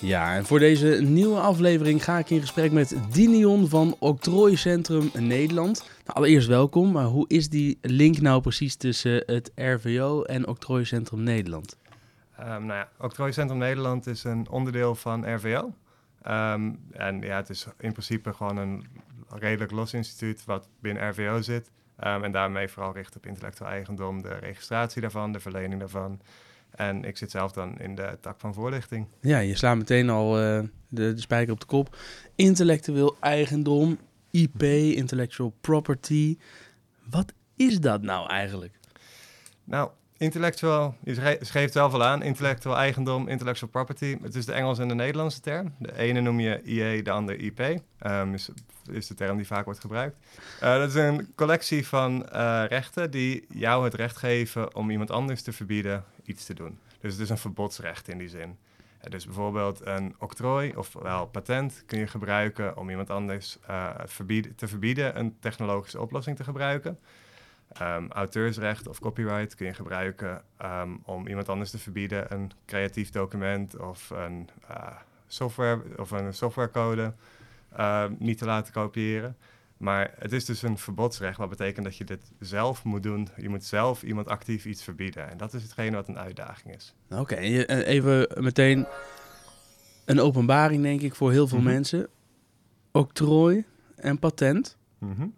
Ja, en voor deze nieuwe aflevering ga ik in gesprek met Dinion van Octrooicentrum Nederland. Nou, allereerst welkom, maar hoe is die link nou precies tussen het RVO en Octrooicentrum Nederland? Um, nou ja, Octrooicentrum Nederland is een onderdeel van RVO. Ehm, en ja, het is in principe gewoon een redelijk los instituut wat binnen RVO zit. Um, en daarmee vooral richt op intellectueel eigendom, de registratie daarvan, de verlening daarvan. En ik zit zelf dan in de tak van voorlichting. Ja, je slaat meteen al uh, de, de spijker op de kop. Intellectueel eigendom, IP, intellectual property. Wat is dat nou eigenlijk? Nou, intellectueel, je schreef wel veel aan, intellectueel eigendom, intellectual property. Het is de Engelse en de Nederlandse term. De ene noem je IE, de andere IP. Um, is, is de term die vaak wordt gebruikt. Uh, dat is een collectie van uh, rechten die jou het recht geven om iemand anders te verbieden iets te doen. Dus het is een verbodsrecht in die zin. Uh, dus bijvoorbeeld een octrooi, ofwel patent, kun je gebruiken om iemand anders te verbieden een technologische oplossing te gebruiken. Um, auteursrecht of copyright kun je gebruiken um, om iemand anders te verbieden een creatief document of een, software, of een softwarecode uh, niet te laten kopiëren. Maar het is dus een verbodsrecht, wat betekent dat je dit zelf moet doen. Je moet zelf iemand actief iets verbieden. En dat is hetgene wat een uitdaging is. Oké, okay, even meteen een openbaring, denk ik, voor heel veel mm -hmm. mensen. Octrooi en patent. Mm -hmm.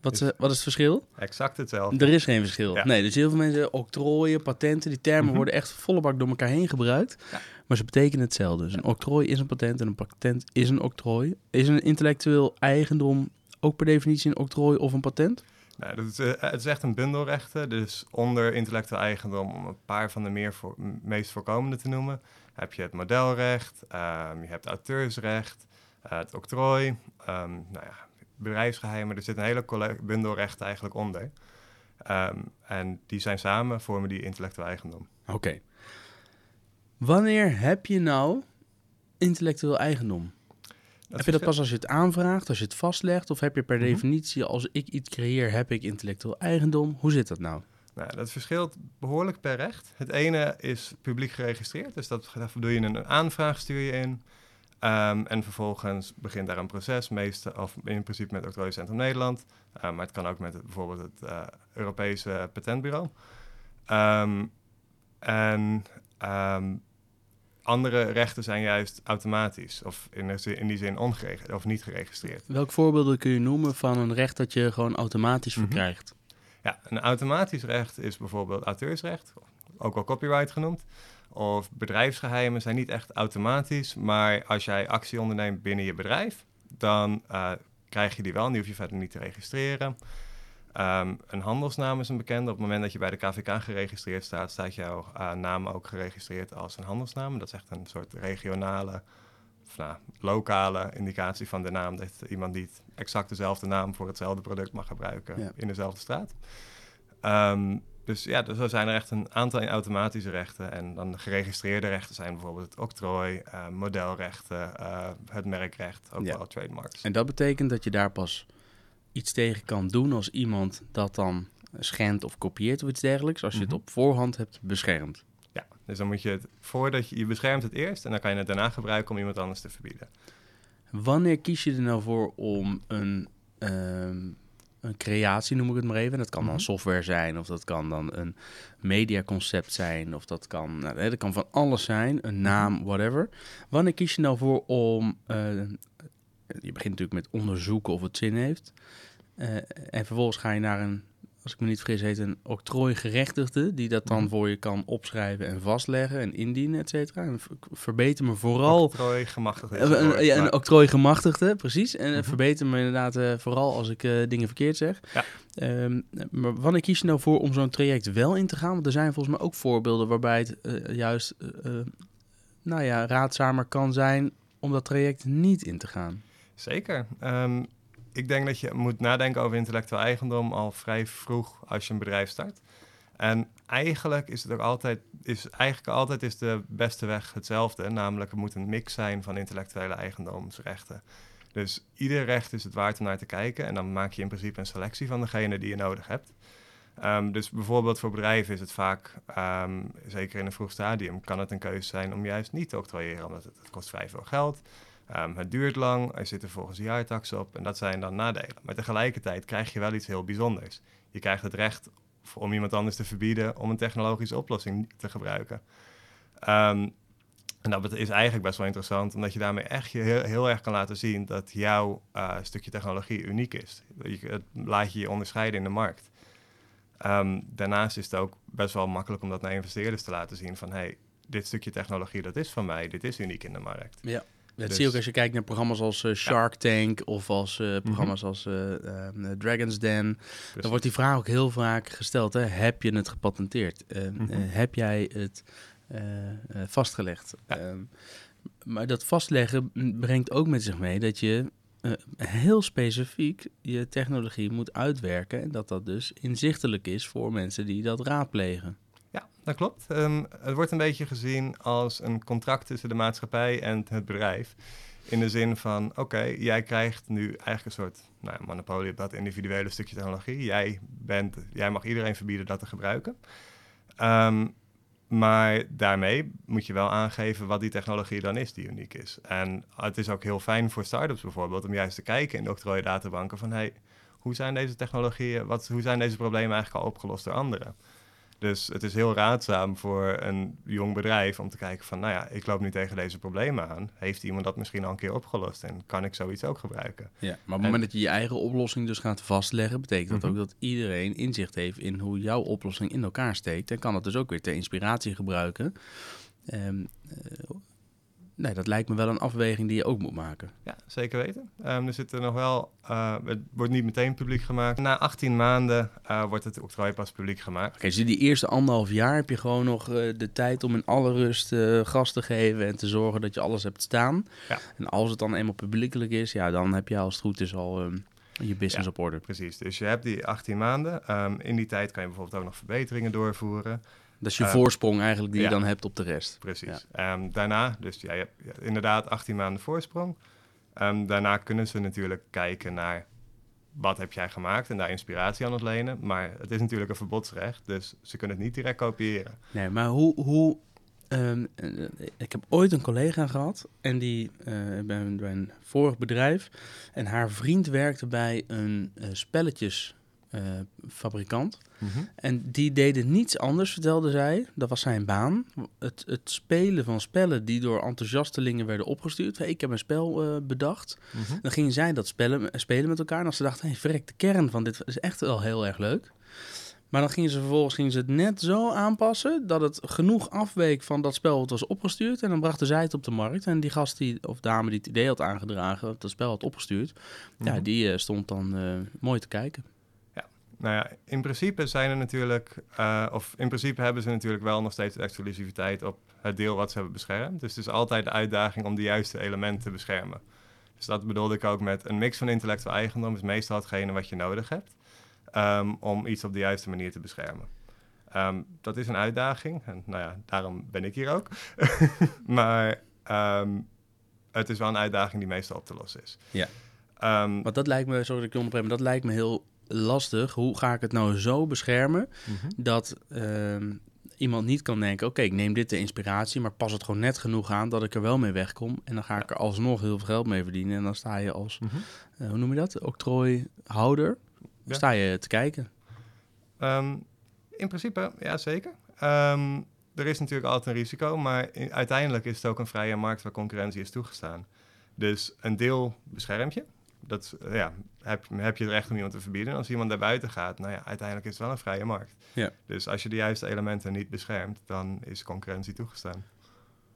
Wat, is, wat is het verschil? Exact hetzelfde. Er is geen verschil. Ja. Nee, dus heel veel mensen, octrooien, patenten, die termen mm -hmm. worden echt volle bak door elkaar heen gebruikt. Ja. Maar ze betekenen hetzelfde. Dus een octrooi is een patent en een patent is een octrooi. Is een intellectueel eigendom ook per definitie een octrooi of een patent? Nou, dat is, uh, het is echt een bundelrechten. Dus onder intellectueel eigendom, om een paar van de meer voor, meest voorkomende te noemen, heb je het modelrecht, um, je hebt auteursrecht, uh, het octrooi, um, nou ja, bedrijfsgeheimen. Er zit een hele bundel rechten eigenlijk onder. Um, en die zijn samen, vormen die intellectueel eigendom. Oké. Okay. Wanneer heb je nou intellectueel eigendom? Dat heb je dat pas als je het aanvraagt, als je het vastlegt? Of heb je per mm -hmm. definitie, als ik iets creëer, heb ik intellectueel eigendom? Hoe zit dat nou? Nou, dat verschilt behoorlijk per recht. Het ene is publiek geregistreerd, dus dat, daarvoor doe je een aanvraag, stuur je in. Um, en vervolgens begint daar een proces, meestal, of in principe met Octrooicentrum Nederland, uh, maar het kan ook met het, bijvoorbeeld het uh, Europese Patentbureau. Um, en um, andere rechten zijn juist automatisch, of in, in die zin ongeregeld of niet geregistreerd. Welke voorbeelden kun je noemen van een recht dat je gewoon automatisch Mhm. verkrijgt? Ja, een automatisch recht is bijvoorbeeld auteursrecht, ook wel copyright genoemd. Of bedrijfsgeheimen zijn niet echt automatisch, maar als jij actie onderneemt binnen je bedrijf, dan uh, krijg je die wel en die hoef je verder niet te registreren. Um, een handelsnaam is een bekende. Op het moment dat je bij de KVK geregistreerd staat, staat jouw uh, naam ook geregistreerd als een handelsnaam. Dat is echt een soort regionale, of nou, lokale indicatie van de naam. Dat iemand niet exact dezelfde naam voor hetzelfde product mag gebruiken ja. in dezelfde straat. Um, dus ja, dus er zijn er echt een aantal automatische rechten. En dan geregistreerde rechten zijn bijvoorbeeld het octrooi, uh, modelrechten, uh, het merkrecht, ook ja. wel trademarks. En dat betekent dat je daar pas iets tegen kan doen als iemand dat dan schendt of kopieert of iets dergelijks, als je mm -hmm. het op voorhand hebt beschermd. Ja, dus dan moet je het voordat je, je beschermt het eerst en dan kan je het daarna gebruiken om iemand anders te verbieden. Wanneer kies je er nou voor om een, um, een creatie, noem ik het maar even, dat kan dan mm -hmm. software zijn of dat kan dan een mediaconcept zijn of dat kan, nou, dat kan van alles zijn, een naam, whatever. Wanneer kies je nou voor om uh, je begint natuurlijk met onderzoeken of het zin heeft. Uh, en vervolgens ga je naar een, als ik me niet vergis, heet een octrooigerechtigde, die dat dan voor je kan opschrijven en vastleggen en indienen, et cetera. En verbeter me vooral... Octrooigemachtigde. Uh, een, ja, een octrooigemachtigde, precies. En mm -hmm. verbeter me inderdaad uh, vooral als ik dingen verkeerd zeg. Ja. Um, maar wanneer kies je nou voor om zo'n traject wel in te gaan? Want er zijn volgens mij ook voorbeelden waarbij het juist, nou ja, raadzamer kan zijn om dat traject niet in te gaan. Zeker. Um, ik denk dat je moet nadenken over intellectueel eigendom al vrij vroeg als je een bedrijf start. En eigenlijk is het ook altijd, is eigenlijk altijd is de beste weg hetzelfde. Namelijk, er moet een mix zijn van intellectuele eigendomsrechten. Dus ieder recht is het waard om naar te kijken. En dan maak je in principe een selectie van degene die je nodig hebt. Ehm, dus bijvoorbeeld voor bedrijven is het vaak, ehm, zeker in een vroeg stadium, kan het een keuze zijn om juist niet te octrooieren, omdat het, het kost vrij veel geld. Um, het duurt lang, er volgens jaartax op en dat zijn dan nadelen. Maar tegelijkertijd krijg je wel iets heel bijzonders. Je krijgt het recht om iemand anders te verbieden om een technologische oplossing te gebruiken. Um, en dat is eigenlijk best wel interessant, omdat je daarmee echt je heel, heel erg kan laten zien dat jouw uh, stukje technologie uniek is. Je, het laat je je onderscheiden in de markt. Um, daarnaast is het ook best wel makkelijk om dat naar investeerders te laten zien van hey, dit stukje technologie dat is van mij, dit is uniek in de markt. Ja. Dat dus, zie je ook als je kijkt naar programma's als uh, Shark Tank of als uh, programma's mm -hmm. als uh, Dragon's Den. Precies. Dan wordt die vraag ook heel vaak gesteld: hè? heb je het gepatenteerd? Mm -hmm. heb jij het vastgelegd? Um, maar dat vastleggen brengt ook met zich mee dat je heel specifiek je technologie moet uitwerken. En dat dat dus inzichtelijk is voor mensen die dat raadplegen. Ja, dat klopt. Um, het wordt een beetje gezien als een contract tussen de maatschappij en het bedrijf. In de zin van, oké, jij krijgt nu eigenlijk een soort nou, monopolie op dat individuele stukje technologie. Jij, bent, jij mag iedereen verbieden dat te gebruiken. Um, maar daarmee moet je wel aangeven wat die technologie dan is die uniek is. En het is ook heel fijn voor startups bijvoorbeeld om juist te kijken in de octrooidatabanken van hey, hoe zijn deze technologieën, wat, hoe zijn deze problemen eigenlijk al opgelost door anderen? Dus het is heel raadzaam voor een jong bedrijf om te kijken van, nou ja, ik loop nu tegen deze problemen aan. Heeft iemand dat misschien al een keer opgelost en kan ik zoiets ook gebruiken? Ja, maar op het moment dat je je eigen oplossing dus gaat vastleggen, betekent dat Mhm. ook dat iedereen inzicht heeft in hoe jouw oplossing in elkaar steekt. En kan het dus ook weer ter inspiratie gebruiken. Eh, nee, dat lijkt me wel een afweging die je ook moet maken. Ja, zeker weten. Um, er zit er nog wel, uh, het wordt niet meteen publiek gemaakt. Na 18 maanden uh, wordt het octrooi pas publiek gemaakt. Oké, okay, dus die eerste anderhalf jaar heb je gewoon nog uh, de tijd om in alle rust gas te geven en te zorgen dat je alles hebt staan. Ja. En als het dan eenmaal publiekelijk is, ja, dan heb je als het goed is al um, je business ja, op orde. Precies, dus je hebt die 18 maanden. Um, in die tijd kan je bijvoorbeeld ook nog verbeteringen doorvoeren. Dat is je uh, voorsprong eigenlijk die ja. je dan hebt op de rest. Precies. Ja. Um, daarna, dus ja, je hebt ja, inderdaad 18 maanden voorsprong. Um, daarna kunnen ze natuurlijk kijken naar wat heb jij gemaakt en daar inspiratie aan ontlenen. Maar het is natuurlijk een verbodsrecht, dus ze kunnen het niet direct kopiëren. Nee, maar hoe... hoe um, ik heb ooit een collega gehad en die uh, bij, bij een vorig bedrijf. En haar vriend werkte bij een uh, spelletjes fabrikant. Mm -hmm. En die deden niets anders, vertelde zij. Dat was zijn baan. Het, het spelen van spellen die door enthousiastelingen werden opgestuurd. Hey, ik heb een spel uh, bedacht. Mm -hmm. Dan gingen zij dat spellen, spelen met elkaar. En als ze dachten, hey, verrek, de kern van dit is echt wel heel erg leuk. Maar dan gingen ze vervolgens gingen ze het net zo aanpassen dat het genoeg afweek van dat spel wat was opgestuurd. En dan brachten zij het op de markt. En die gast die, of dame die het idee had aangedragen, dat spel had opgestuurd, mm Mhm. -hmm. ja, die uh, stond dan uh, mooi te kijken. Nou ja, in principe zijn er natuurlijk, uh, of in principe hebben ze natuurlijk wel nog steeds exclusiviteit op het deel wat ze hebben beschermd. Dus het is altijd de uitdaging om de juiste elementen te beschermen. Dus dat bedoelde ik ook met een mix van intellectueel eigendom is meestal hetgene wat je nodig hebt um, om iets op de juiste manier te beschermen. Um, dat is een uitdaging en nou ja, daarom ben ik hier ook. maar um, het is wel een uitdaging die meestal op te lossen is. Ja. Want dat lijkt me, sorry dat ik je onderbreek, maar dat lijkt me heel lastig. Hoe ga ik het nou zo beschermen Mhm. mm -hmm. dat uh, iemand niet kan denken: oké, okay, ik neem dit de inspiratie, maar pas het gewoon net genoeg aan dat ik er wel mee wegkom. En dan ga ik er alsnog heel veel geld mee verdienen. En dan sta je als, mm -hmm. uh, hoe noem je dat? Octrooihouder. Ja. Sta je te kijken. Um, in principe, ja, zeker. Um, er is natuurlijk altijd een risico, maar in, uiteindelijk is het ook een vrije markt waar concurrentie is toegestaan. Dus een deel beschermt je, dat ja, heb, heb je het recht om iemand te verbieden. Als iemand daar buiten gaat, nou ja, uiteindelijk is het wel een vrije markt. Ja. Dus als je de juiste elementen niet beschermt, dan is concurrentie toegestaan.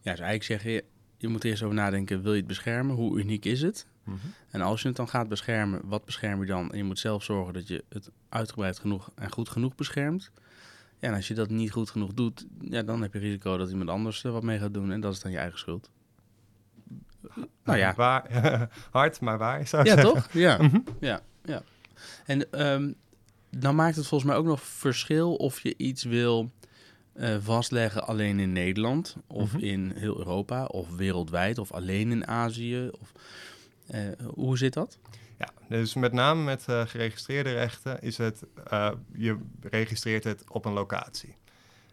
Ja, dus eigenlijk zeg je, je moet eerst over nadenken, wil je het beschermen? Hoe uniek is het? Mm -hmm. En als je het dan gaat beschermen, wat bescherm je dan? En je moet zelf zorgen dat je het uitgebreid genoeg en goed genoeg beschermt. Ja, en als je dat niet goed genoeg doet, ja, dan heb je risico dat iemand anders er wat mee gaat doen. En dat is dan je eigen schuld. Nou ja. Waar, hard, maar waar, zou ja, zeggen. toch? Ja, mm -hmm. ja, ja. En um, dan maakt het volgens mij ook nog verschil of je iets wil uh, vastleggen alleen in Nederland... of Mhm. in heel Europa, of wereldwijd, of alleen in Azië. Of... hoe zit dat? Ja, dus met name met geregistreerde rechten is het, je registreert het op een locatie.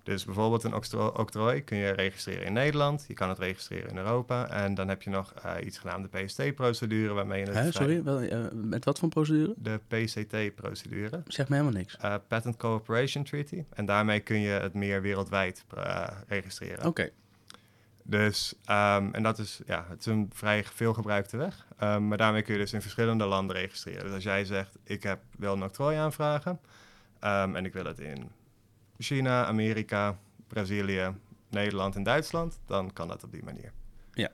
Dus bijvoorbeeld een octrooi kun je registreren in Nederland, je kan het registreren in Europa en dan heb je nog uh, iets genaamd de PCT-procedure waarmee je het... sorry, wel, uh, met wat voor procedure? De PCT-procedure. Zeg me helemaal niks. Uh, Patent Cooperation Treaty. En daarmee kun je het meer wereldwijd registreren. Oké. Dus, um, en dat is, ja, het is een vrij veel gebruikte weg. Um, maar daarmee kun je dus in verschillende landen registreren. Dus als jij zegt, ik heb wel een octrooi aanvragen um, en ik wil het in China, Amerika, Brazilië, Nederland en Duitsland, dan kan dat op die manier. Ja,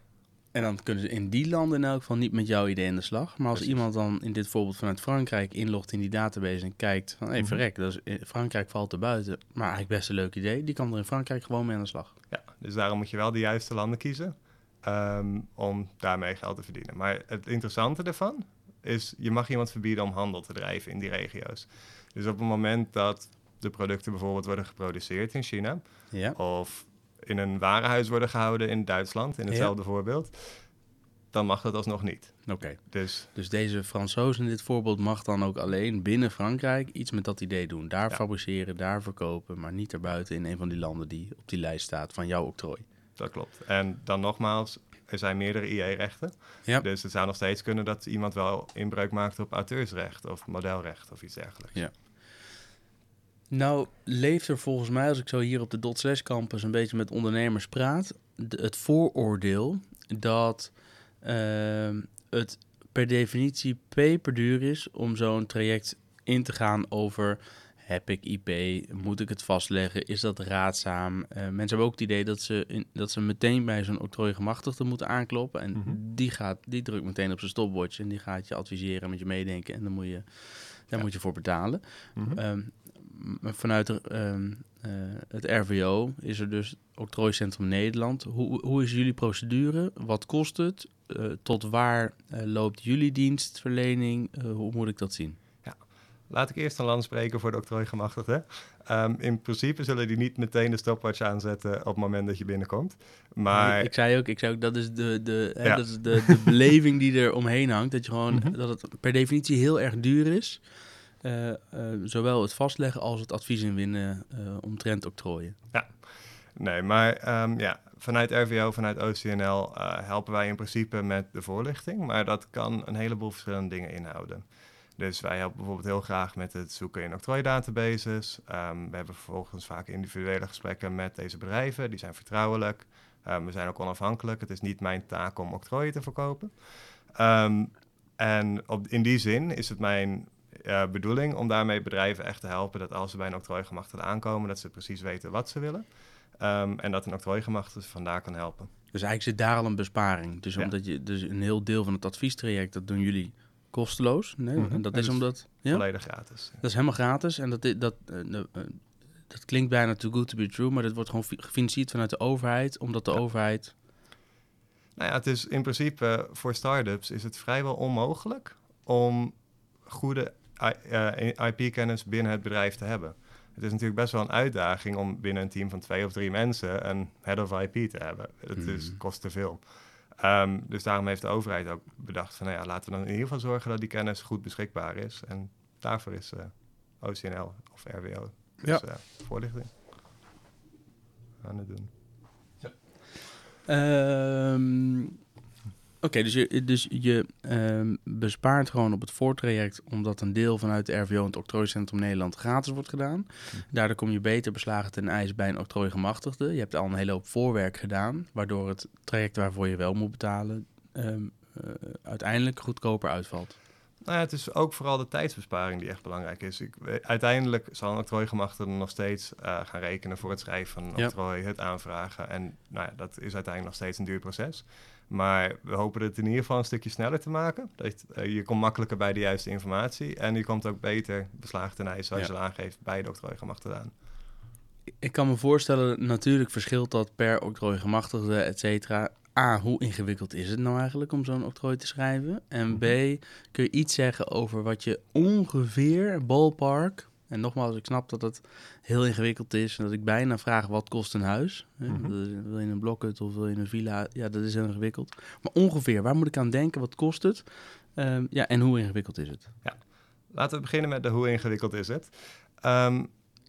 en dan kunnen ze in die landen in elk geval niet met jouw idee in de slag. Maar als iemand dan in dit voorbeeld vanuit Frankrijk inlogt in die database en kijkt van, hé, hey, mhm. verrek, dat is, Frankrijk valt er buiten, maar eigenlijk best een leuk idee, die kan er in Frankrijk gewoon mee aan de slag. Ja, dus daarom moet je wel de juiste landen kiezen ehm, om daarmee geld te verdienen. Maar het interessante ervan is, je mag iemand verbieden om handel te drijven in die regio's. Dus op het moment dat de producten bijvoorbeeld worden geproduceerd in China. Ja. Of in een warenhuis worden gehouden in Duitsland, in hetzelfde voorbeeld. Dan mag dat alsnog niet. Oké. Dus, dus deze Fransoos in dit voorbeeld mag dan ook alleen binnen Frankrijk iets met dat idee doen. Daar fabriceren, daar verkopen, maar niet erbuiten in een van die landen die op die lijst staat van jouw octrooi. Dat klopt. En dan nogmaals, er zijn meerdere IE-rechten. Ja. Dus het zou nog steeds kunnen dat iemand wel inbreuk maakt op auteursrecht of modelrecht of iets dergelijks. Ja. Nou, leeft er volgens mij, als ik zo hier op de Dot Slash Campus een beetje met ondernemers praat, het vooroordeel dat ehm, het per definitie peperduur is om zo'n traject in te gaan over heb ik IP, moet ik het vastleggen, is dat raadzaam? Uh, mensen hebben ook het idee dat ze, in, dat ze meteen bij zo'n octrooigemachtigde moeten aankloppen en mhm. die, gaat, die drukt meteen op zijn stopwatch en die gaat je adviseren met je meedenken en dan moet je, daar moet je voor betalen. Mm eh, het RVO is er dus Octrooicentrum Nederland. Hoe, hoe is jullie procedure? Wat kost het? Uh, tot waar uh, loopt jullie dienstverlening? hoe moet ik dat zien? Ja. Laat ik eerst een land spreken voor de octrooigemachtigde. Um, in principe zullen die niet meteen de stopwatch aanzetten op het moment dat je binnenkomt. Maar... Ik, zei ook, ik zei ook dat is de, de, hè, dat is de, de beleving die er omheen hangt. Dat, je gewoon, mhm. dat het per definitie heel erg duur is. Eh, eh, zowel het vastleggen als het advies inwinnen uh, omtrent octrooien. Ja, nee, maar ehm, ja, vanuit RVO, vanuit OCNL helpen wij in principe met de voorlichting, maar dat kan een heleboel verschillende dingen inhouden. Dus wij helpen bijvoorbeeld heel graag met het zoeken in octrooidatabases. Um, we hebben vervolgens vaak individuele gesprekken met deze bedrijven, die zijn vertrouwelijk. Um, we zijn ook onafhankelijk. Het is niet mijn taak om octrooien te verkopen. en op, in die zin is het mijn uh, bedoeling om daarmee bedrijven echt te helpen dat als ze bij een octrooigemachtigde aankomen, dat ze precies weten wat ze willen. Um, en dat een octrooigemachtigde vandaar kan helpen. Dus eigenlijk zit daar al een besparing. Dus omdat je dus een heel deel van het adviestraject, dat doen jullie kosteloos. Nee? Mhm. En dat is omdat. Ja? Volledig gratis. Dat is helemaal gratis. En dat, dat, dat, uh, dat klinkt bijna too good to be true, maar dat wordt gewoon gefinancierd vanuit de overheid, omdat de overheid. Nou ja, het is in principe voor start-ups is het vrijwel onmogelijk om goede IP-kennis binnen het bedrijf te hebben. Het is natuurlijk best wel een uitdaging om binnen een team van twee of drie mensen een head of IP te hebben. Het is, mhm. kost te veel. Um, dus daarom heeft de overheid ook bedacht van, nou ja, laten we dan in ieder geval zorgen dat die kennis goed beschikbaar is. En daarvoor is uh, eh, OCNL of RWO dus, ja. uh, voorlichting aan het doen. Ja. Um, Oké, dus je, dus je ehm, bespaart gewoon op het voortraject, omdat een deel vanuit de RVO en het Octrooicentrum Nederland gratis wordt gedaan. Hm. Daardoor kom je beter beslagen ten ijs bij een octrooigemachtigde. Je hebt al een hele hoop voorwerk gedaan, waardoor het traject waarvoor je wel moet betalen ehm, eh, uiteindelijk goedkoper uitvalt. Nou ja, het is ook vooral de tijdsbesparing die echt belangrijk is. Ik, uiteindelijk zal een octrooigemachtigde nog steeds uh, gaan rekenen voor het schrijven van een octrooi, het aanvragen. En nou ja, dat is uiteindelijk nog steeds een duur proces. Maar we hopen het in ieder geval een stukje sneller te maken. Dat, uh, je komt makkelijker bij de juiste informatie. En je komt ook beter beslagen ten ijs, zoals je al aangeeft, bij de octrooigemachtigde aan. Ik kan me voorstellen, natuurlijk verschilt dat per octrooigemachtigde, et cetera. A, hoe ingewikkeld is het nou eigenlijk om zo'n octrooi te schrijven? En B, mhm. kun je iets zeggen over wat je ongeveer, ballpark, En nogmaals, ik snap dat het heel ingewikkeld is. En dat ik bijna vraag, wat kost een huis? Hè? Mhm. Wil je een blokhut of wil je een villa? Ja, dat is heel ingewikkeld. Maar ongeveer, waar moet ik aan denken? Wat kost het? Ehm, ja, en hoe ingewikkeld is het? Laten we beginnen met de hoe ingewikkeld is het. Ehm,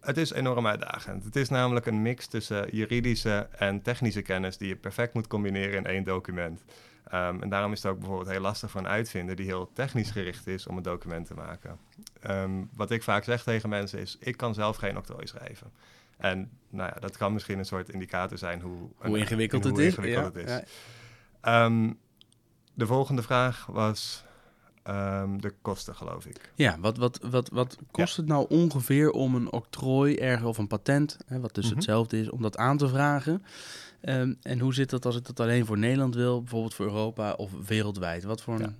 het is enorm uitdagend. Het is namelijk een mix tussen juridische en technische kennis die je perfect moet combineren in één document. Ehm, en daarom is het ook bijvoorbeeld heel lastig voor een uitvinder die heel technisch gericht is om een document te maken. Ehm, wat ik vaak zeg tegen mensen is, ik kan zelf geen octrooi schrijven. En nou ja, dat kan misschien een soort indicator zijn hoe, Hoe ingewikkeld hoe het is? ingewikkeld Ja, het is. ja. Ehm, de volgende vraag was ehm, de kosten, geloof ik. Ja, wat, wat, wat, wat kost het nou ongeveer om een octrooi ergens of een patent, hè, wat dus Mhm. hetzelfde is, om dat aan te vragen? Ehm, en hoe zit dat als ik dat alleen voor Nederland wil, bijvoorbeeld voor Europa of wereldwijd? Wat voor een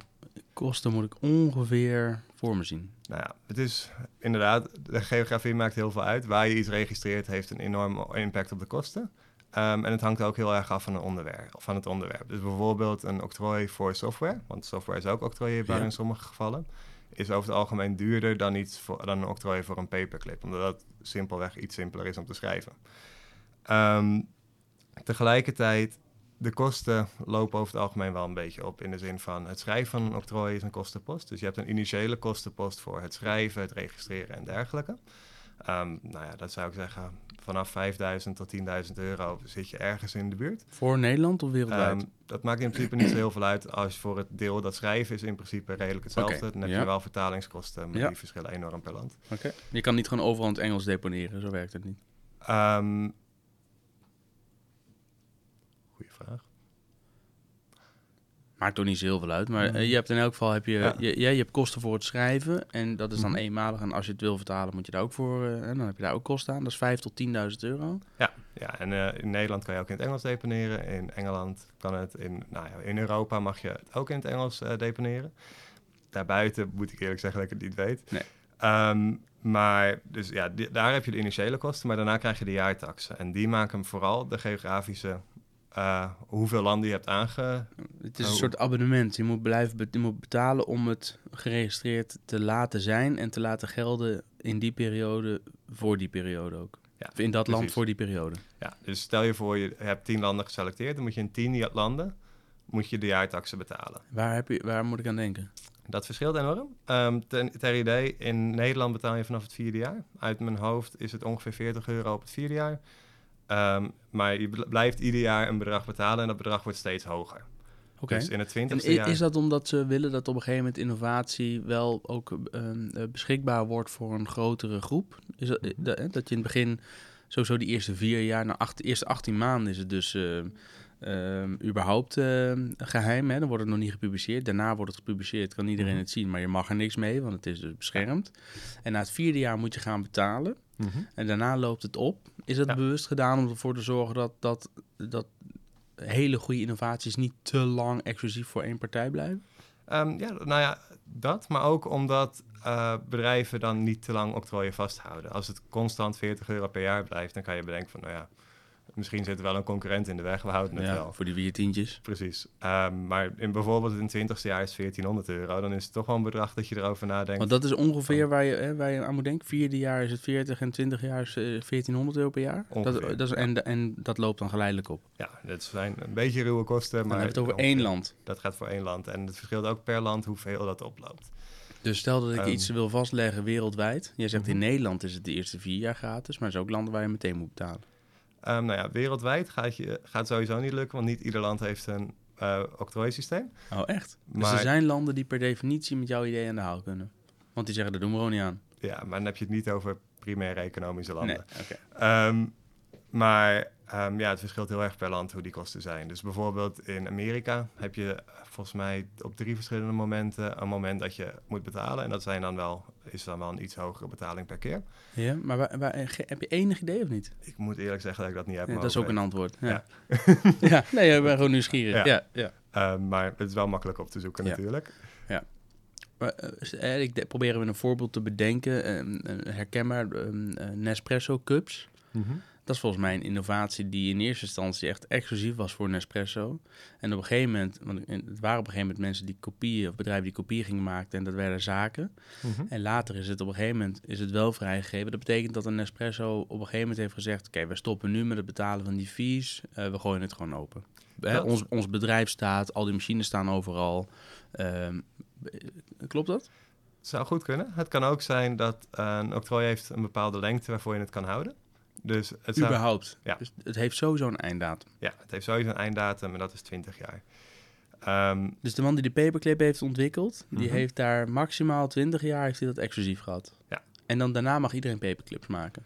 kosten moet ik ongeveer voor me zien? Nou ja, het is inderdaad, de geografie maakt heel veel uit. Waar je iets registreert heeft een enorme impact op de kosten. Ehm, en het hangt ook heel erg af van, een onderwerp, van het onderwerp. Dus bijvoorbeeld een octrooi voor software, want software is ook octrooieerbaar Ja. in sommige gevallen, is over het algemeen duurder dan, iets voor, dan een octrooi voor een paperclip, omdat dat simpelweg iets simpeler is om te schrijven. Ehm, tegelijkertijd, de kosten lopen over het algemeen wel een beetje op. In de zin van het schrijven van een octrooi is een kostenpost. Dus je hebt een initiële kostenpost voor het schrijven, het registreren en dergelijke. Ehm, nou ja, dat zou ik zeggen, vanaf 5000 tot 10.000 euro zit je ergens in de buurt. Voor Nederland of wereldwijd? Ehm, dat maakt in principe niet zo heel veel uit. Als voor het deel dat schrijven is in principe redelijk hetzelfde. Dan heb ja. je wel vertalingskosten, maar Ja. die verschillen enorm per land. Oké. Je kan niet gewoon overal in het Engels deponeren, zo werkt het niet. Ehm goeie vraag. Maakt toch niet zo heel veel uit. Maar eh, je hebt in elk geval heb je, Ja. je, hebt kosten voor het schrijven. En dat is dan Mhm. eenmalig. En als je het wil vertalen, moet je daar ook voor. eh, en dan heb je daar ook kosten aan. Dat is 5 tot 10.000 euro. Ja, ja en eh, in Nederland kan je ook in het Engels deponeren. In Engeland kan het. In, nou ja, in Europa mag je het ook in het Engels eh, deponeren. Daarbuiten moet ik eerlijk zeggen dat ik het niet weet. Nee. Ehm, maar dus ja, daar heb je de initiële kosten, maar daarna krijg je de jaartaxen. En die maken vooral de geografische, eh, hoeveel landen je hebt aange... Het is een Oh. soort abonnement. Je moet, blijven je moet betalen om het geregistreerd te laten zijn. En te laten gelden in die periode voor die periode ook. Ja, Of in dat land voor die periode. Ja, dus stel je voor, je hebt tien landen geselecteerd, dan moet je in tien landen moet je de jaartaxen betalen. Waar, heb je, waar moet ik aan denken? Dat verschilt enorm. Ehm, ten, ter idee, in Nederland betaal je vanaf het vierde jaar. Uit mijn hoofd is het ongeveer 40 euro op het vierde jaar. Ehm, maar je bl- blijft ieder jaar een bedrag betalen en dat bedrag wordt steeds hoger. Oké. Dus in het En twintigste i- jaar... is dat omdat ze willen dat op een gegeven moment innovatie wel ook ehm, eh, beschikbaar wordt voor een grotere groep? Is dat, eh, dat, hè, dat je in het begin, sowieso die eerste vier jaar, acht, de eerste 18 maanden is het dus ehm, ehm, überhaupt geheim. Hè? Dan wordt het nog niet gepubliceerd. Daarna wordt het gepubliceerd, kan iedereen Mhm. het zien, maar je mag er niks mee, want het is dus beschermd. En na het vierde jaar moet je gaan betalen. Mhm. En daarna loopt het op. Is dat Ja. bewust gedaan om ervoor te zorgen dat, dat, dat hele goede innovaties niet te lang exclusief voor één partij blijven? Ehm, ja, nou ja, dat. Maar ook omdat eh, bedrijven dan niet te lang octrooien vasthouden. Als het constant 40 euro per jaar blijft, dan kan je bedenken van... nou ja, misschien zit er wel een concurrent in de weg, we houden het ja, wel. voor die vier tientjes. Precies. Ehm, maar in bijvoorbeeld in het twintigste jaar is 1400 euro. Dan is het toch wel een bedrag dat je erover nadenkt. Want dat is ongeveer waar je, hè, waar je aan moet denken. Vierde jaar is het 40 en 20 jaar is eh, 1400 euro per jaar. Dat, Ongeveer, dat is, ja. en, en dat loopt dan geleidelijk op. Ja, dat zijn een beetje ruwe kosten, Maar dan we het over één land. Dat gaat voor één land. En het verschilt ook per land hoeveel dat oploopt. Dus stel dat ik Ehm. iets wil vastleggen wereldwijd. Jij zegt in Mhm. Nederland is het de eerste vier jaar gratis. Maar er zijn ook landen waar je meteen moet betalen. Ehm, nou ja, wereldwijd gaat, je, gaat sowieso niet lukken, want niet ieder land heeft een eh octrooisysteem. Oh, echt? Dus Maar- er zijn landen die per definitie met jouw idee aan de haal kunnen. Want die zeggen, dat doen we gewoon niet aan. Ja, maar dan heb je het niet over primaire economische landen. Nee, oké. Ehm, maar ehm, ja, het verschilt heel erg per land hoe die kosten zijn. Dus bijvoorbeeld in Amerika heb je eh, volgens mij op drie verschillende momenten een moment dat je moet betalen. En dat zijn dan wel, is dan wel een iets hogere betaling per keer. Ja, maar waar, waar- ge- heb je enig idee of niet? Ik moet eerlijk zeggen dat ik dat niet heb. Ja, dat is ook weet. een antwoord. Ja, Ja. ja. nee, ik ben gewoon nieuwsgierig. Ja. Ja. Ja, Ehm, maar het is wel makkelijk op te zoeken Ja. natuurlijk. Maar, eh, eh, ik probeer even een voorbeeld te bedenken. Ehm, een herkenbaar, ehm, eh, Nespresso cups. Dat is volgens mij een innovatie die in eerste instantie echt exclusief was voor Nespresso. En op een gegeven moment, want het waren op een gegeven moment mensen die kopieën, of bedrijven die kopieën gingen maken en dat werden zaken. Mhm. En later is het op een gegeven moment is het wel vrijgegeven. Dat betekent dat een Nespresso op een gegeven moment heeft gezegd: Oké, we stoppen nu met het betalen van die fees. Eh, we gooien het gewoon open. Hè, ons, ons bedrijf staat, al die machines staan overal. Ehm, eh, klopt dat? Zou goed kunnen. Het kan ook zijn dat eh, een octrooi heeft een bepaalde lengte waarvoor je het kan houden. Dus het, Überhaupt. Ja. Dus het heeft sowieso een einddatum. ja, het heeft sowieso een einddatum en dat is 20 jaar. Ehm, Dus de man die de paperclip heeft ontwikkeld, die Mhm. heeft daar maximaal 20 jaar heeft hij dat exclusief gehad. Ja. En dan daarna mag iedereen paperclips maken.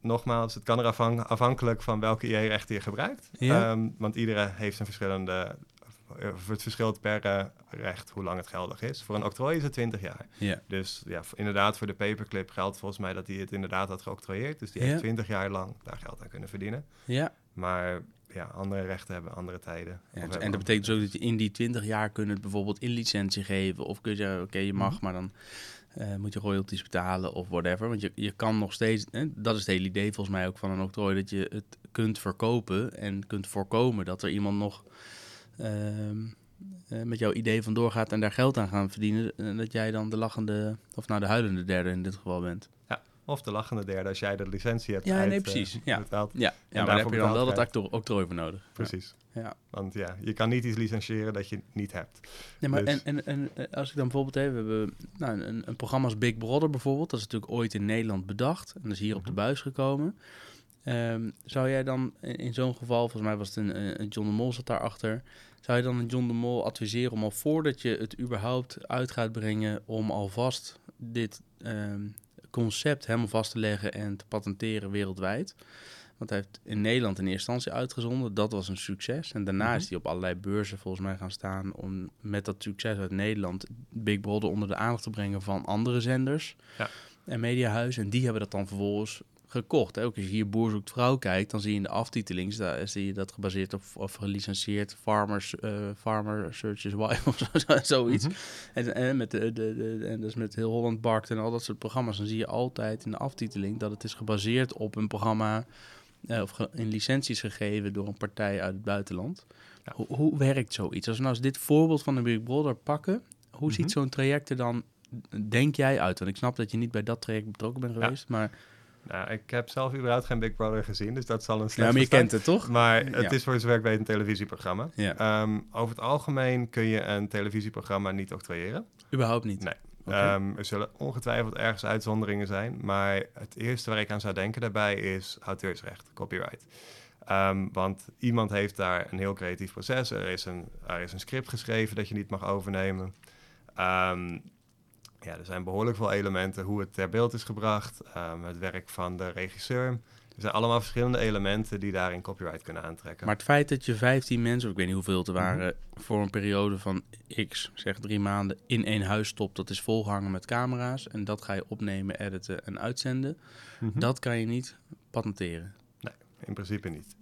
nogmaals, het kan er afhankelijk van welke IE-rechten je gebruikt. Ja. Ehm, want iedere heeft een verschillende... Het verschilt per eh, recht hoe lang het geldig is. Voor een octrooi is het 20 jaar. Ja. Dus ja, inderdaad, voor de paperclip geldt volgens mij dat hij het inderdaad had geoctrooieerd. Dus die Ja. heeft 20 jaar lang daar geld aan kunnen verdienen. Ja. Maar ja, andere rechten hebben andere tijden. Ja, Of en dat betekent dus ook dat je in die 20 jaar kunt het bijvoorbeeld in licentie geven. Of kun je zeggen, oké, je mag, Mhm. maar dan eh, moet je royalties betalen of whatever. Want je, je kan nog steeds, hè, dat is het hele idee volgens mij ook van een octrooi, dat je het kunt verkopen en kunt voorkomen dat er iemand nog met jouw idee vandoor gaat en daar geld aan gaan verdienen. En dat jij dan de lachende, of nou de huilende derde in dit geval bent. Of de lachende derde als jij de licentie hebt Ja, nee, precies. eh, Ja. betaald. Ja, ja maar daar heb je dan wel dat actor- octrooi voor nodig. Ja. Precies. Ja. Want ja, je kan niet iets licentiëren dat je niet hebt. Nee, maar Dus- en, en, en eh, als ik dan bijvoorbeeld heb, we hebben nou, een, een programma als Big Brother bijvoorbeeld, dat is natuurlijk ooit in Nederland bedacht en dat is hier op de Mhm. buis gekomen. Ehm, zou jij dan in, zo'n geval, volgens mij was het een, een een John de Mol zat daarachter, zou je dan een John de Mol adviseren om al voordat je het überhaupt uit gaat brengen, om alvast dit ehm, concept helemaal vast te leggen en te patenteren wereldwijd? Want hij heeft in Nederland in eerste instantie uitgezonden. Dat was een succes. En daarna Mhm. is hij op allerlei beurzen volgens mij gaan staan... om met dat succes uit Nederland Big Brother onder de aandacht te brengen van andere zenders Ja. en mediahuizen. En die hebben dat dan vervolgens gekocht. Hè. Ook als je hier Boer zoekt vrouw kijkt, dan zie je in de aftiteling... daar zie je dat gebaseerd op of gelicenseerd Farmers, eh, Farmer Searches Wife of zo, zoiets. Mhm. En, en, met de, de, de, en dus met heel Holland Bakt en al dat soort programma's, dan zie je altijd in de aftiteling dat het is gebaseerd op een programma eh, of ge- in licenties gegeven door een partij uit het buitenland. Ja. Hoe, hoe werkt zoiets? Als we nou eens dit voorbeeld van de Big Brother pakken, hoe Mhm. ziet zo'n traject er dan, denk jij, uit? Want ik snap dat je niet bij dat traject betrokken bent Ja. geweest, maar, Nou, ik heb zelf überhaupt geen Big Brother gezien, dus dat zal een ja, slecht maar je kent het toch? Maar het Ja. is voor zover ik weet een televisieprogramma. Ja, Ehm, over het algemeen kun je een televisieprogramma niet octrooieren. überhaupt niet. Nee. Ehm, er zullen ongetwijfeld ergens uitzonderingen zijn, maar het eerste waar ik aan zou denken daarbij is auteursrecht, copyright. Ehm, want iemand heeft daar een heel creatief proces. Er is een, er is een script geschreven dat je niet mag overnemen. Ehm, ja, er zijn behoorlijk veel elementen hoe het ter beeld is gebracht, ehm, het werk van de regisseur. Er zijn allemaal verschillende elementen die daarin copyright kunnen aantrekken. Maar het feit dat je 15 mensen, of ik weet niet hoeveel het er waren, voor een periode van x, zeg drie maanden, in één huis stopt, dat is volgehangen met camera's. En dat ga je opnemen, editen en uitzenden. Mhm. Dat kan je niet patenteren. In principe niet.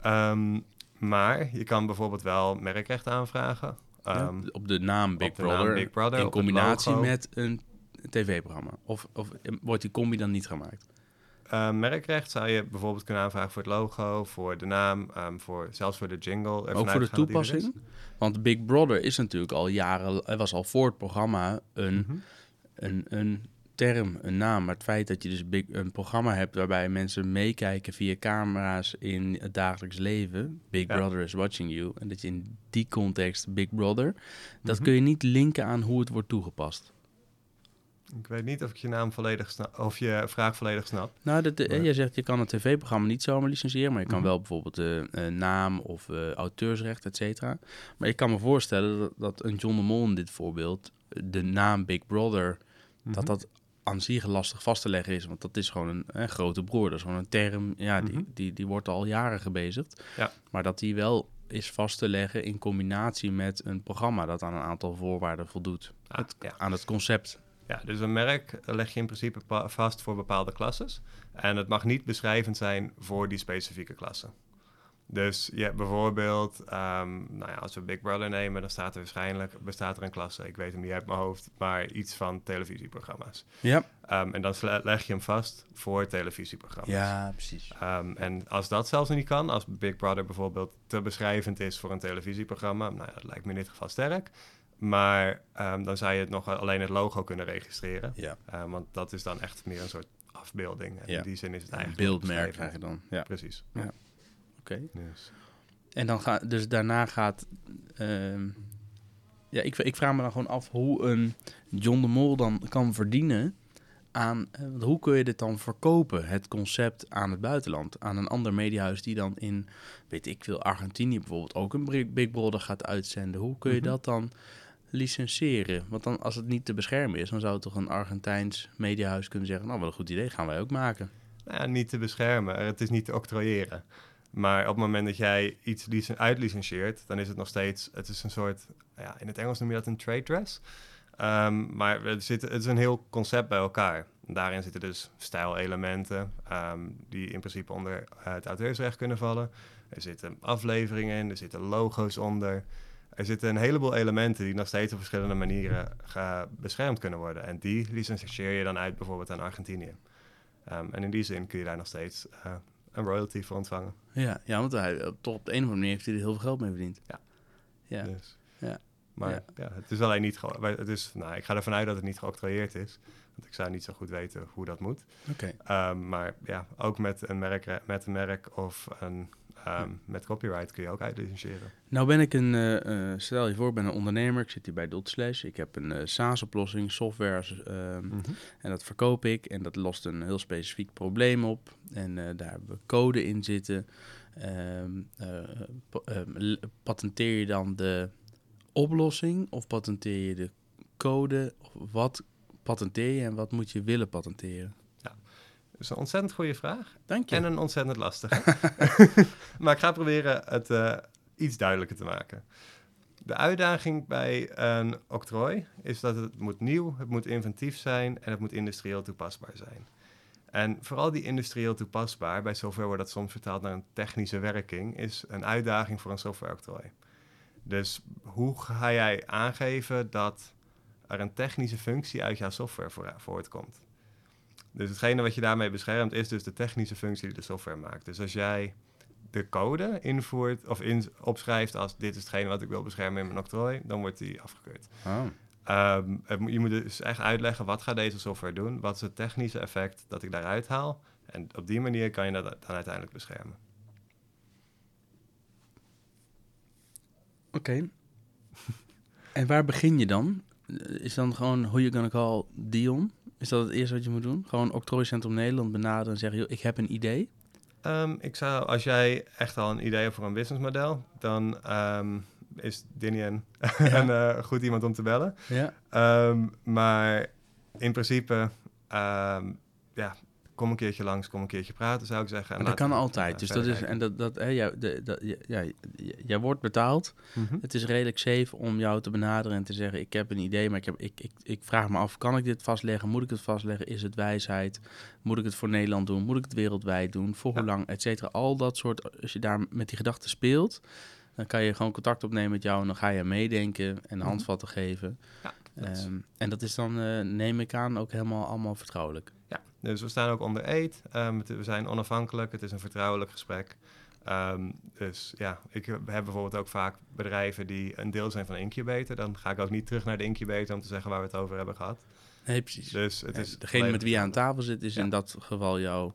Ehm, maar je kan bijvoorbeeld wel merkrecht aanvragen. Ja, Ehm, op de naam Big op de naam Brother. Big Brother, in combinatie met een tv-programma. Of, of eh, wordt die combi dan niet gemaakt? eh, merkrecht zou je bijvoorbeeld kunnen aanvragen voor het logo, voor de naam, ehm, voor, zelfs voor de jingle. Ook voor de toepassing? Want Big Brother is natuurlijk al jaren, er was al voor het programma een, Mhm. een, een term, een naam. Maar het feit dat je dus een programma hebt waarbij mensen meekijken via camera's in het dagelijks leven, Big Ja. Brother is watching you, en dat je in die context Big Brother, dat Mhm. kun je niet linken aan hoe het wordt toegepast. Ik weet niet of ik je naam volledig snap, of je vraag volledig snap. Nou, dat, eh, Maar- jij zegt je kan een tv-programma niet zomaar licentiëren, maar je kan Mhm. wel bijvoorbeeld de eh, naam of eh, auteursrecht, et cetera. Maar ik kan me voorstellen dat, dat een John de Mol in dit voorbeeld, eh, de naam Big Brother, dat Mhm. dat aan zich lastig vast te leggen is. Want dat is gewoon een, grote broer. Dat is gewoon een term, ja, die, Mhm. die, die wordt al jaren gebezigd. Ja. Maar dat die wel is vast te leggen in combinatie met een programma dat aan een aantal voorwaarden voldoet. Ah, het, ja. Aan het concept. Ja, dus een merk leg je in principe vast voor bepaalde klasses. En het mag niet beschrijvend zijn voor die specifieke klasse. Dus je hebt bijvoorbeeld, ehm, nou ja, als we Big Brother nemen, dan staat er waarschijnlijk, bestaat er een klasse, ik weet hem niet uit mijn hoofd, maar iets van televisieprogramma's. Ja. Ehm, en dan leg je hem vast voor televisieprogramma's. Ja, precies. Ehm, en als dat zelfs niet kan, als Big Brother bijvoorbeeld te beschrijvend is voor een televisieprogramma, nou ja, dat lijkt me in dit geval sterk. Maar dan zou je het nog alleen het logo kunnen registreren. Ja. Want dat is dan echt meer een soort afbeelding. En Ja. in die zin is het Een eigenlijk beeldmerk beschrijvend. krijg je dan. Ja, oké. Dus. En dan gaat, dus daarna gaat. ehm, ja, ik, ik vraag me dan gewoon af hoe een John de Mol dan kan verdienen aan. eh, hoe kun je dit dan verkopen, het concept aan het buitenland? Aan een ander mediahuis die dan in, weet ik veel, Argentinië bijvoorbeeld ook een Big- Brother gaat uitzenden. Hoe kun je Mhm. dat dan licenseren? Want dan, als het niet te beschermen is, dan zou toch een Argentijns mediahuis kunnen zeggen: Nou, wat een goed idee, gaan wij ook maken. Nou niet te beschermen. Het is niet te octrooieren. Maar op het moment dat jij iets licen- uitlicentieert, dan is het nog steeds... Het is een soort... Ja, in het Engels noem je dat een trade dress. Ehm, maar er zit, het is een heel concept bij elkaar. Daarin zitten dus stijlelementen ehm, die in principe onder eh, het auteursrecht kunnen vallen. Er zitten afleveringen in, er zitten logo's onder. Er zitten een heleboel elementen die nog steeds op verschillende manieren beschermd kunnen worden. En die licentieer je dan uit bijvoorbeeld aan Argentinië. Ehm, en in die zin kun je daar nog steeds eh, een royalty voor ontvangen. Ja, ja want hij, toch op de een of andere manier heeft hij er heel veel geld mee verdiend. Ja. Ja. Dus. Ja. Maar Ja. ja. het is alleen niet... Het is, nou, ik ga ervan uit dat het niet geoctrooieerd is. Want ik zou niet zo goed weten hoe dat moet. Oké. Ehm, maar ja, ook met een merk, met een merk of een, ehm, met copyright kun je ook uitlicentiëren. Nou ben ik een, eh, eh, stel je voor, ik ben een ondernemer. Ik zit hier bij Dotslash. Ik heb een eh, SaaS-oplossing, software, ehm, en dat verkoop ik. En dat lost een heel specifiek probleem op. En daar hebben we code in zitten. Ehm, eh, ehm, patenteer je dan de oplossing of patenteer je de code? Of wat patenteer je en wat moet je willen patenteren? Is een ontzettend goede vraag. Dank je. En een ontzettend lastige. maar ik ga proberen het eh, iets duidelijker te maken. De uitdaging bij een octrooi is dat het moet nieuw, het moet inventief zijn en het moet industrieel toepasbaar zijn. En vooral die industrieel toepasbaar, bij software wordt dat soms vertaald naar een technische werking, is een uitdaging voor een softwareoctrooi. Dus hoe ga jij aangeven dat er een technische functie uit jouw software voor- voortkomt? Dus hetgene wat je daarmee beschermt is dus de technische functie die de software maakt. Dus als jij de code invoert of in, opschrijft als dit is hetgene wat ik wil beschermen in mijn octrooi, dan wordt die afgekeurd. Oh. Ehm, het je moet dus echt uitleggen wat gaat deze software doen, wat is het technische effect dat ik daaruit haal. En op die manier kan je dat dan uiteindelijk beschermen. Oké. en waar begin je dan? Is dan gewoon hoe you gonna call Dion? Is dat het eerste wat je moet doen? Gewoon Octrooicentrum Nederland benaderen en zeggen... Joh, ik heb een idee. Ehm, ik zou, als jij echt al een idee hebt voor een businessmodel, dan ehm, is Dinian een eh, goed iemand om te bellen. Ja. Ehm, maar in principe, ja, kom een keertje langs, kom een keertje praten, zou ik zeggen. En Maar dat kan altijd. Dus dat is... En dat... dat hè, ja, de, dat, ja, jij wordt betaald. Mhm. Het is redelijk safe om jou te benaderen en te zeggen... Ik heb een idee, maar ik, heb, ik, ik, ik vraag me af... Kan ik dit vastleggen? Moet ik het vastleggen? Is het wijsheid? Moet ik het voor Nederland doen? Moet ik het wereldwijd doen? Voor hoe lang? Et cetera. Al dat soort... Als je daar met die gedachten speelt... Dan kan je gewoon contact opnemen met jou en dan ga je meedenken en Mhm. handvatten geven. Ja, dat is- Ehm, en dat is dan, eh, neem ik aan, ook helemaal allemaal vertrouwelijk. Ja, dus we staan ook onder eed. Ehm, het- we zijn onafhankelijk. Het is een vertrouwelijk gesprek. Ehm, dus ja, ik heb bijvoorbeeld ook vaak bedrijven die een deel zijn van incubator. Dan ga ik ook niet terug naar de incubator om te zeggen waar we het over hebben gehad. Nee, precies. Dus het Ja, is Degene met wie je aan tafel zit, is Ja. in dat geval jouw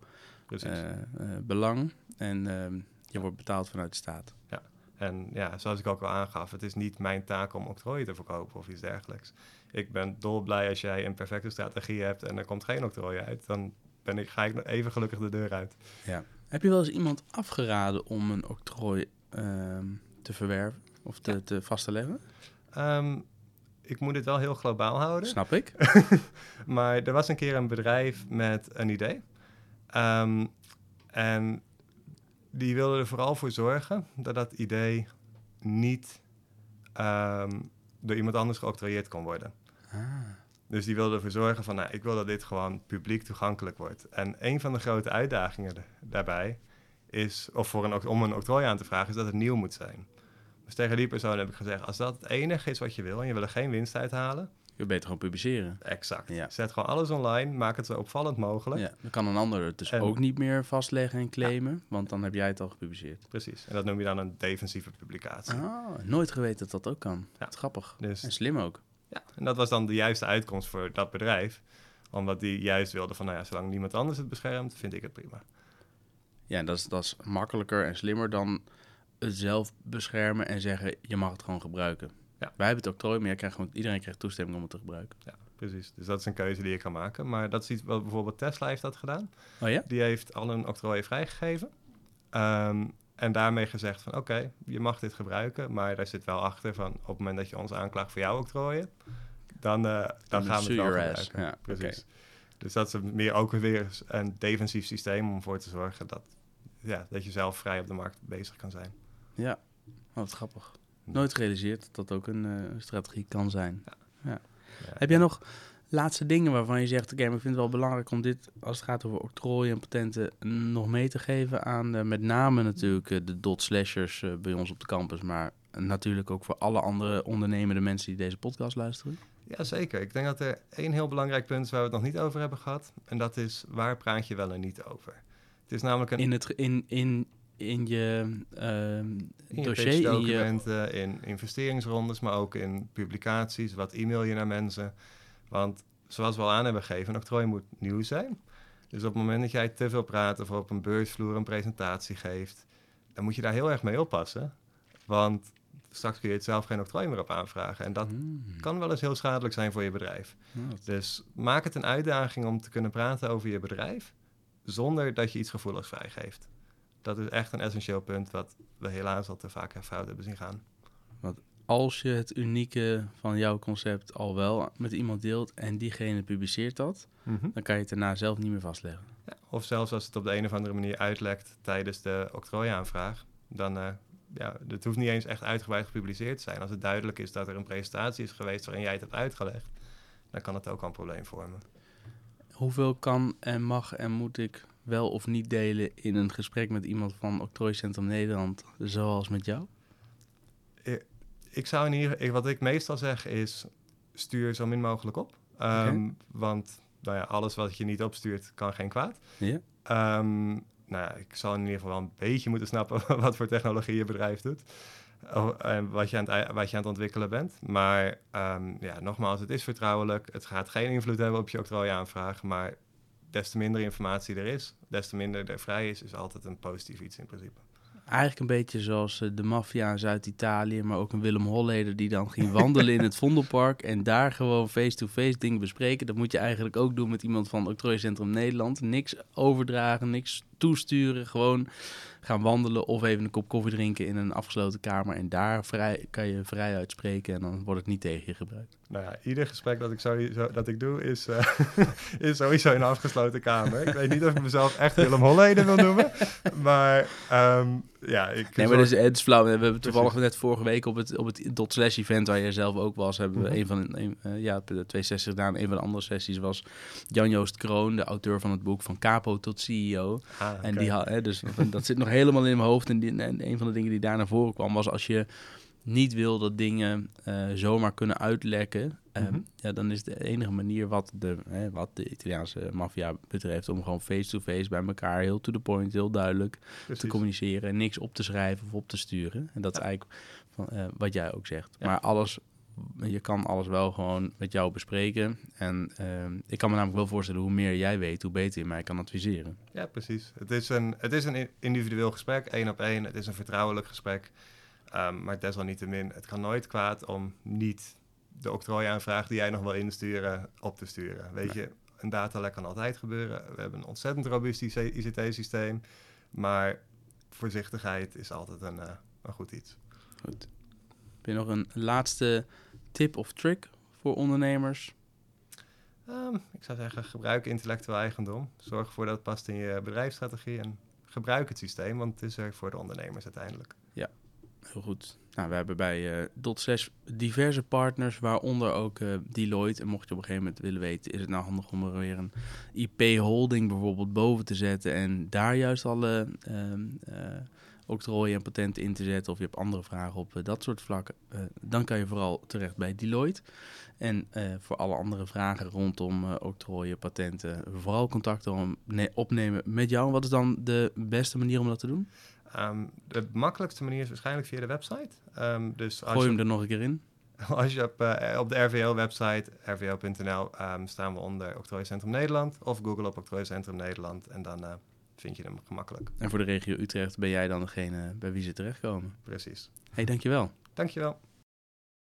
eh, eh, belang. En ehm, je wordt betaald vanuit de staat. En ja, zoals ik ook al aangaf, het is niet mijn taak om octrooien te verkopen of iets dergelijks. Ik ben dolblij als jij een perfecte strategie hebt en er komt geen octrooi uit. Dan ben ik, ga ik nog even gelukkig de deur uit. Heb je wel eens iemand afgeraden om een octrooi ehm, te verwerven of te, Ja. te vast te leggen? Ehm, ik moet dit wel heel globaal houden. Snap ik. Maar er was een keer een bedrijf met een idee. Ehm, en die wilde er vooral voor zorgen dat dat idee niet door iemand anders geoctrooieerd kon worden. Ah. Dus die wilde ervoor zorgen van, nou, ik wil dat dit gewoon publiek toegankelijk wordt. En een van de grote uitdagingen da- daarbij is, of voor een, om een octrooi aan te vragen, is dat het nieuw moet zijn. Dus tegen die persoon heb ik gezegd, als dat het enige is wat je wil en je wil er geen winst uithalen, Je beter gewoon publiceren. exact. Ja. Zet gewoon alles online, maak het zo opvallend mogelijk. Ja, dan kan een ander het dus En- ook niet meer vastleggen en claimen, want dan heb jij het al gepubliceerd. Precies. En dat noem je dan een defensieve publicatie. Ah, nooit geweten dat dat ook kan. Ja. Grappig. Dus En slim ook. Ja, en dat was dan de juiste uitkomst voor dat bedrijf. Omdat die juist wilde van, nou ja, zolang niemand anders het beschermt, vind ik het prima. Ja, dat is, dat is makkelijker en slimmer dan het zelf beschermen en zeggen, je mag het gewoon gebruiken. Ja. Wij hebben het octrooi, maar jij krijgt gewoon, iedereen krijgt toestemming om het te gebruiken. Ja, precies. Dus dat is een keuze die je kan maken. Maar dat is iets wat bijvoorbeeld Tesla heeft dat gedaan. Oh ja? Die heeft al een octrooi vrijgegeven. Ehm, en daarmee gezegd van, oké, je mag dit gebruiken. Maar daar zit wel achter van, op het moment dat je ons aanklaagt voor jouw octrooien, dan, eh, dan, gaan we het wel gebruiken. Ja, precies. Dus dat is meer ook weer een defensief systeem om ervoor te zorgen dat, ja, dat je zelf vrij op de markt bezig kan zijn. Ja, oh, wat grappig. Nooit gerealiseerd dat dat ook een eh, strategie kan zijn. Ja. Heb jij nog laatste dingen waarvan je zegt, oké, maar ik vind het wel belangrijk om dit, als het gaat over octrooien en patenten, nog mee te geven aan eh, met name natuurlijk eh, de dot slashers eh, bij ons op de campus, maar natuurlijk ook voor alle andere ondernemende mensen die deze podcast luisteren. Ja, zeker. Ik denk dat er één heel belangrijk punt is waar we het nog niet over hebben gehad. En dat is, waar praat je wel en niet over? Het is namelijk een In, het, in, in, in je ehm, in je dossier, in je... pitchdocumenten, in investeringsrondes, maar ook in publicaties. Wat e-mail je naar mensen? Want zoals we al aan hebben gegeven, een octrooi moet nieuw zijn. Dus op het moment dat jij te veel praat of op een beursvloer een presentatie geeft, dan moet je daar heel erg mee oppassen. Want straks kun je het zelf geen octrooi meer op aanvragen. En dat Hmm, kan wel eens heel schadelijk zijn voor je bedrijf. Dus maak het een uitdaging om te kunnen praten over je bedrijf zonder dat je iets gevoeligs vrijgeeft. Dat is echt een essentieel punt wat we helaas al te vaak fout hebben zien gaan. als je het unieke van jouw concept al wel met iemand deelt en diegene publiceert dat, dan kan je het daarna zelf niet meer vastleggen. Ja, of zelfs als het op de een of andere manier uitlekt tijdens de octrooiaanvraag, dan uh, ja, het hoeft niet eens echt uitgebreid gepubliceerd te zijn. Als het duidelijk is dat er een presentatie is geweest waarin jij het hebt uitgelegd, dan kan het ook al een probleem vormen. Hoeveel kan en mag en moet ik wel of niet delen in een gesprek met iemand van Octrooicentrum Nederland, zoals met jou? Ik zou in ieder wat ik meestal zeg is, stuur zo min mogelijk op. Um, okay. Want nou ja, alles wat je niet opstuurt, kan geen kwaad. Um, nou ja, ik zal in ieder geval wel een beetje moeten snappen wat voor technologie je bedrijf doet. En wat je, aan het, wat je aan het ontwikkelen bent. Maar um, ja, nogmaals, het is vertrouwelijk. Het gaat geen invloed hebben op je octrooiaanvraag. Maar des te minder informatie er is, des te minder er vrij is, is altijd een positief iets in principe. Eigenlijk een beetje zoals de maffia in Zuid-Italië, maar ook een Willem Holleder die dan ging wandelen in het Vondelpark en daar gewoon face-to-face -face dingen bespreken. Dat moet je eigenlijk ook doen met iemand van Octrooicentrum Nederland. Niks overdragen, niks toesturen, gewoon gaan wandelen of even een kop koffie drinken in een afgesloten kamer en daar vrij, kan je vrij uitspreken en dan wordt het niet tegen je gebruikt. Nou ja, ieder gesprek dat ik, sowieso, dat ik doe is, uh, is sowieso in een afgesloten kamer. Ik weet niet of ik mezelf echt Willem Holleder wil noemen, maar um, ja, ik... Nee, maar dus, het is flauw. We hebben toevallig net vorige week op het, op het dot slash event waar je zelf ook was, hebben we mm -hmm. een van een, uh, ja, de twee sessies gedaan. Een van de andere sessies was Jan-Joost Kroon, de auteur van het boek Van Capo tot CEO. Ah, okay. En die had, hè, dus dat zit nog helemaal in mijn hoofd. En, die, en een van de dingen die daar naar voren kwam was als je niet wil dat dingen uh, zomaar kunnen uitlekken, mm -hmm. ja, dan is de enige manier wat de, hè, wat de Italiaanse maffia betreft om gewoon face-to-face -face bij elkaar heel to the point, heel duidelijk Precies. te communiceren en niks op te schrijven of op te sturen. En dat ja. is eigenlijk van, uh, wat jij ook zegt. Ja. Maar alles, je kan alles wel gewoon met jou bespreken. En ik kan me namelijk wel voorstellen hoe meer jij weet, hoe beter je mij kan adviseren. Ja, precies. Het is een, het is een individueel gesprek, één op één. Het is een vertrouwelijk gesprek. Um, maar desalniettemin, het kan nooit kwaad om niet de octrooiaanvraag die jij nog wil insturen, op te sturen. Weet nee. je, een datalek kan altijd gebeuren. We hebben een ontzettend robuust ICT-systeem. Maar voorzichtigheid is altijd een, uh, een goed iets. Goed. Heb je nog een laatste tip of trick voor ondernemers? Um, ik zou zeggen, gebruik intellectueel eigendom. Zorg ervoor dat het past in je bedrijfsstrategie en gebruik het systeem, want het is er voor de ondernemers uiteindelijk. Goed. Nou, we hebben bij uh, Dot 6 diverse partners, waaronder ook uh, Deloitte. En mocht je op een gegeven moment willen weten, is het nou handig om er weer een IP-holding bijvoorbeeld boven te zetten en daar juist alle uh, octrooien en patenten in te zetten, of je hebt andere vragen op dat soort vlakken, dan kan je vooral terecht bij Deloitte. En voor alle andere vragen rondom octrooien, patenten, vooral contact opnemen met jou. Wat is dan de beste manier om dat te doen? Um, de makkelijkste manier is waarschijnlijk via de website. Um, dus als Gooi hem er nog een keer in. Als je op, uh, op de RVO-website, rvo.nl, um, ehm, staan we onder Octrooiecentrum Nederland. Of Google op Octrooiecentrum Nederland. En dan uh, vind je hem gemakkelijk. En voor de regio Utrecht ben jij dan degene bij wie ze terechtkomen. Precies. hey, dankjewel. Dankjewel.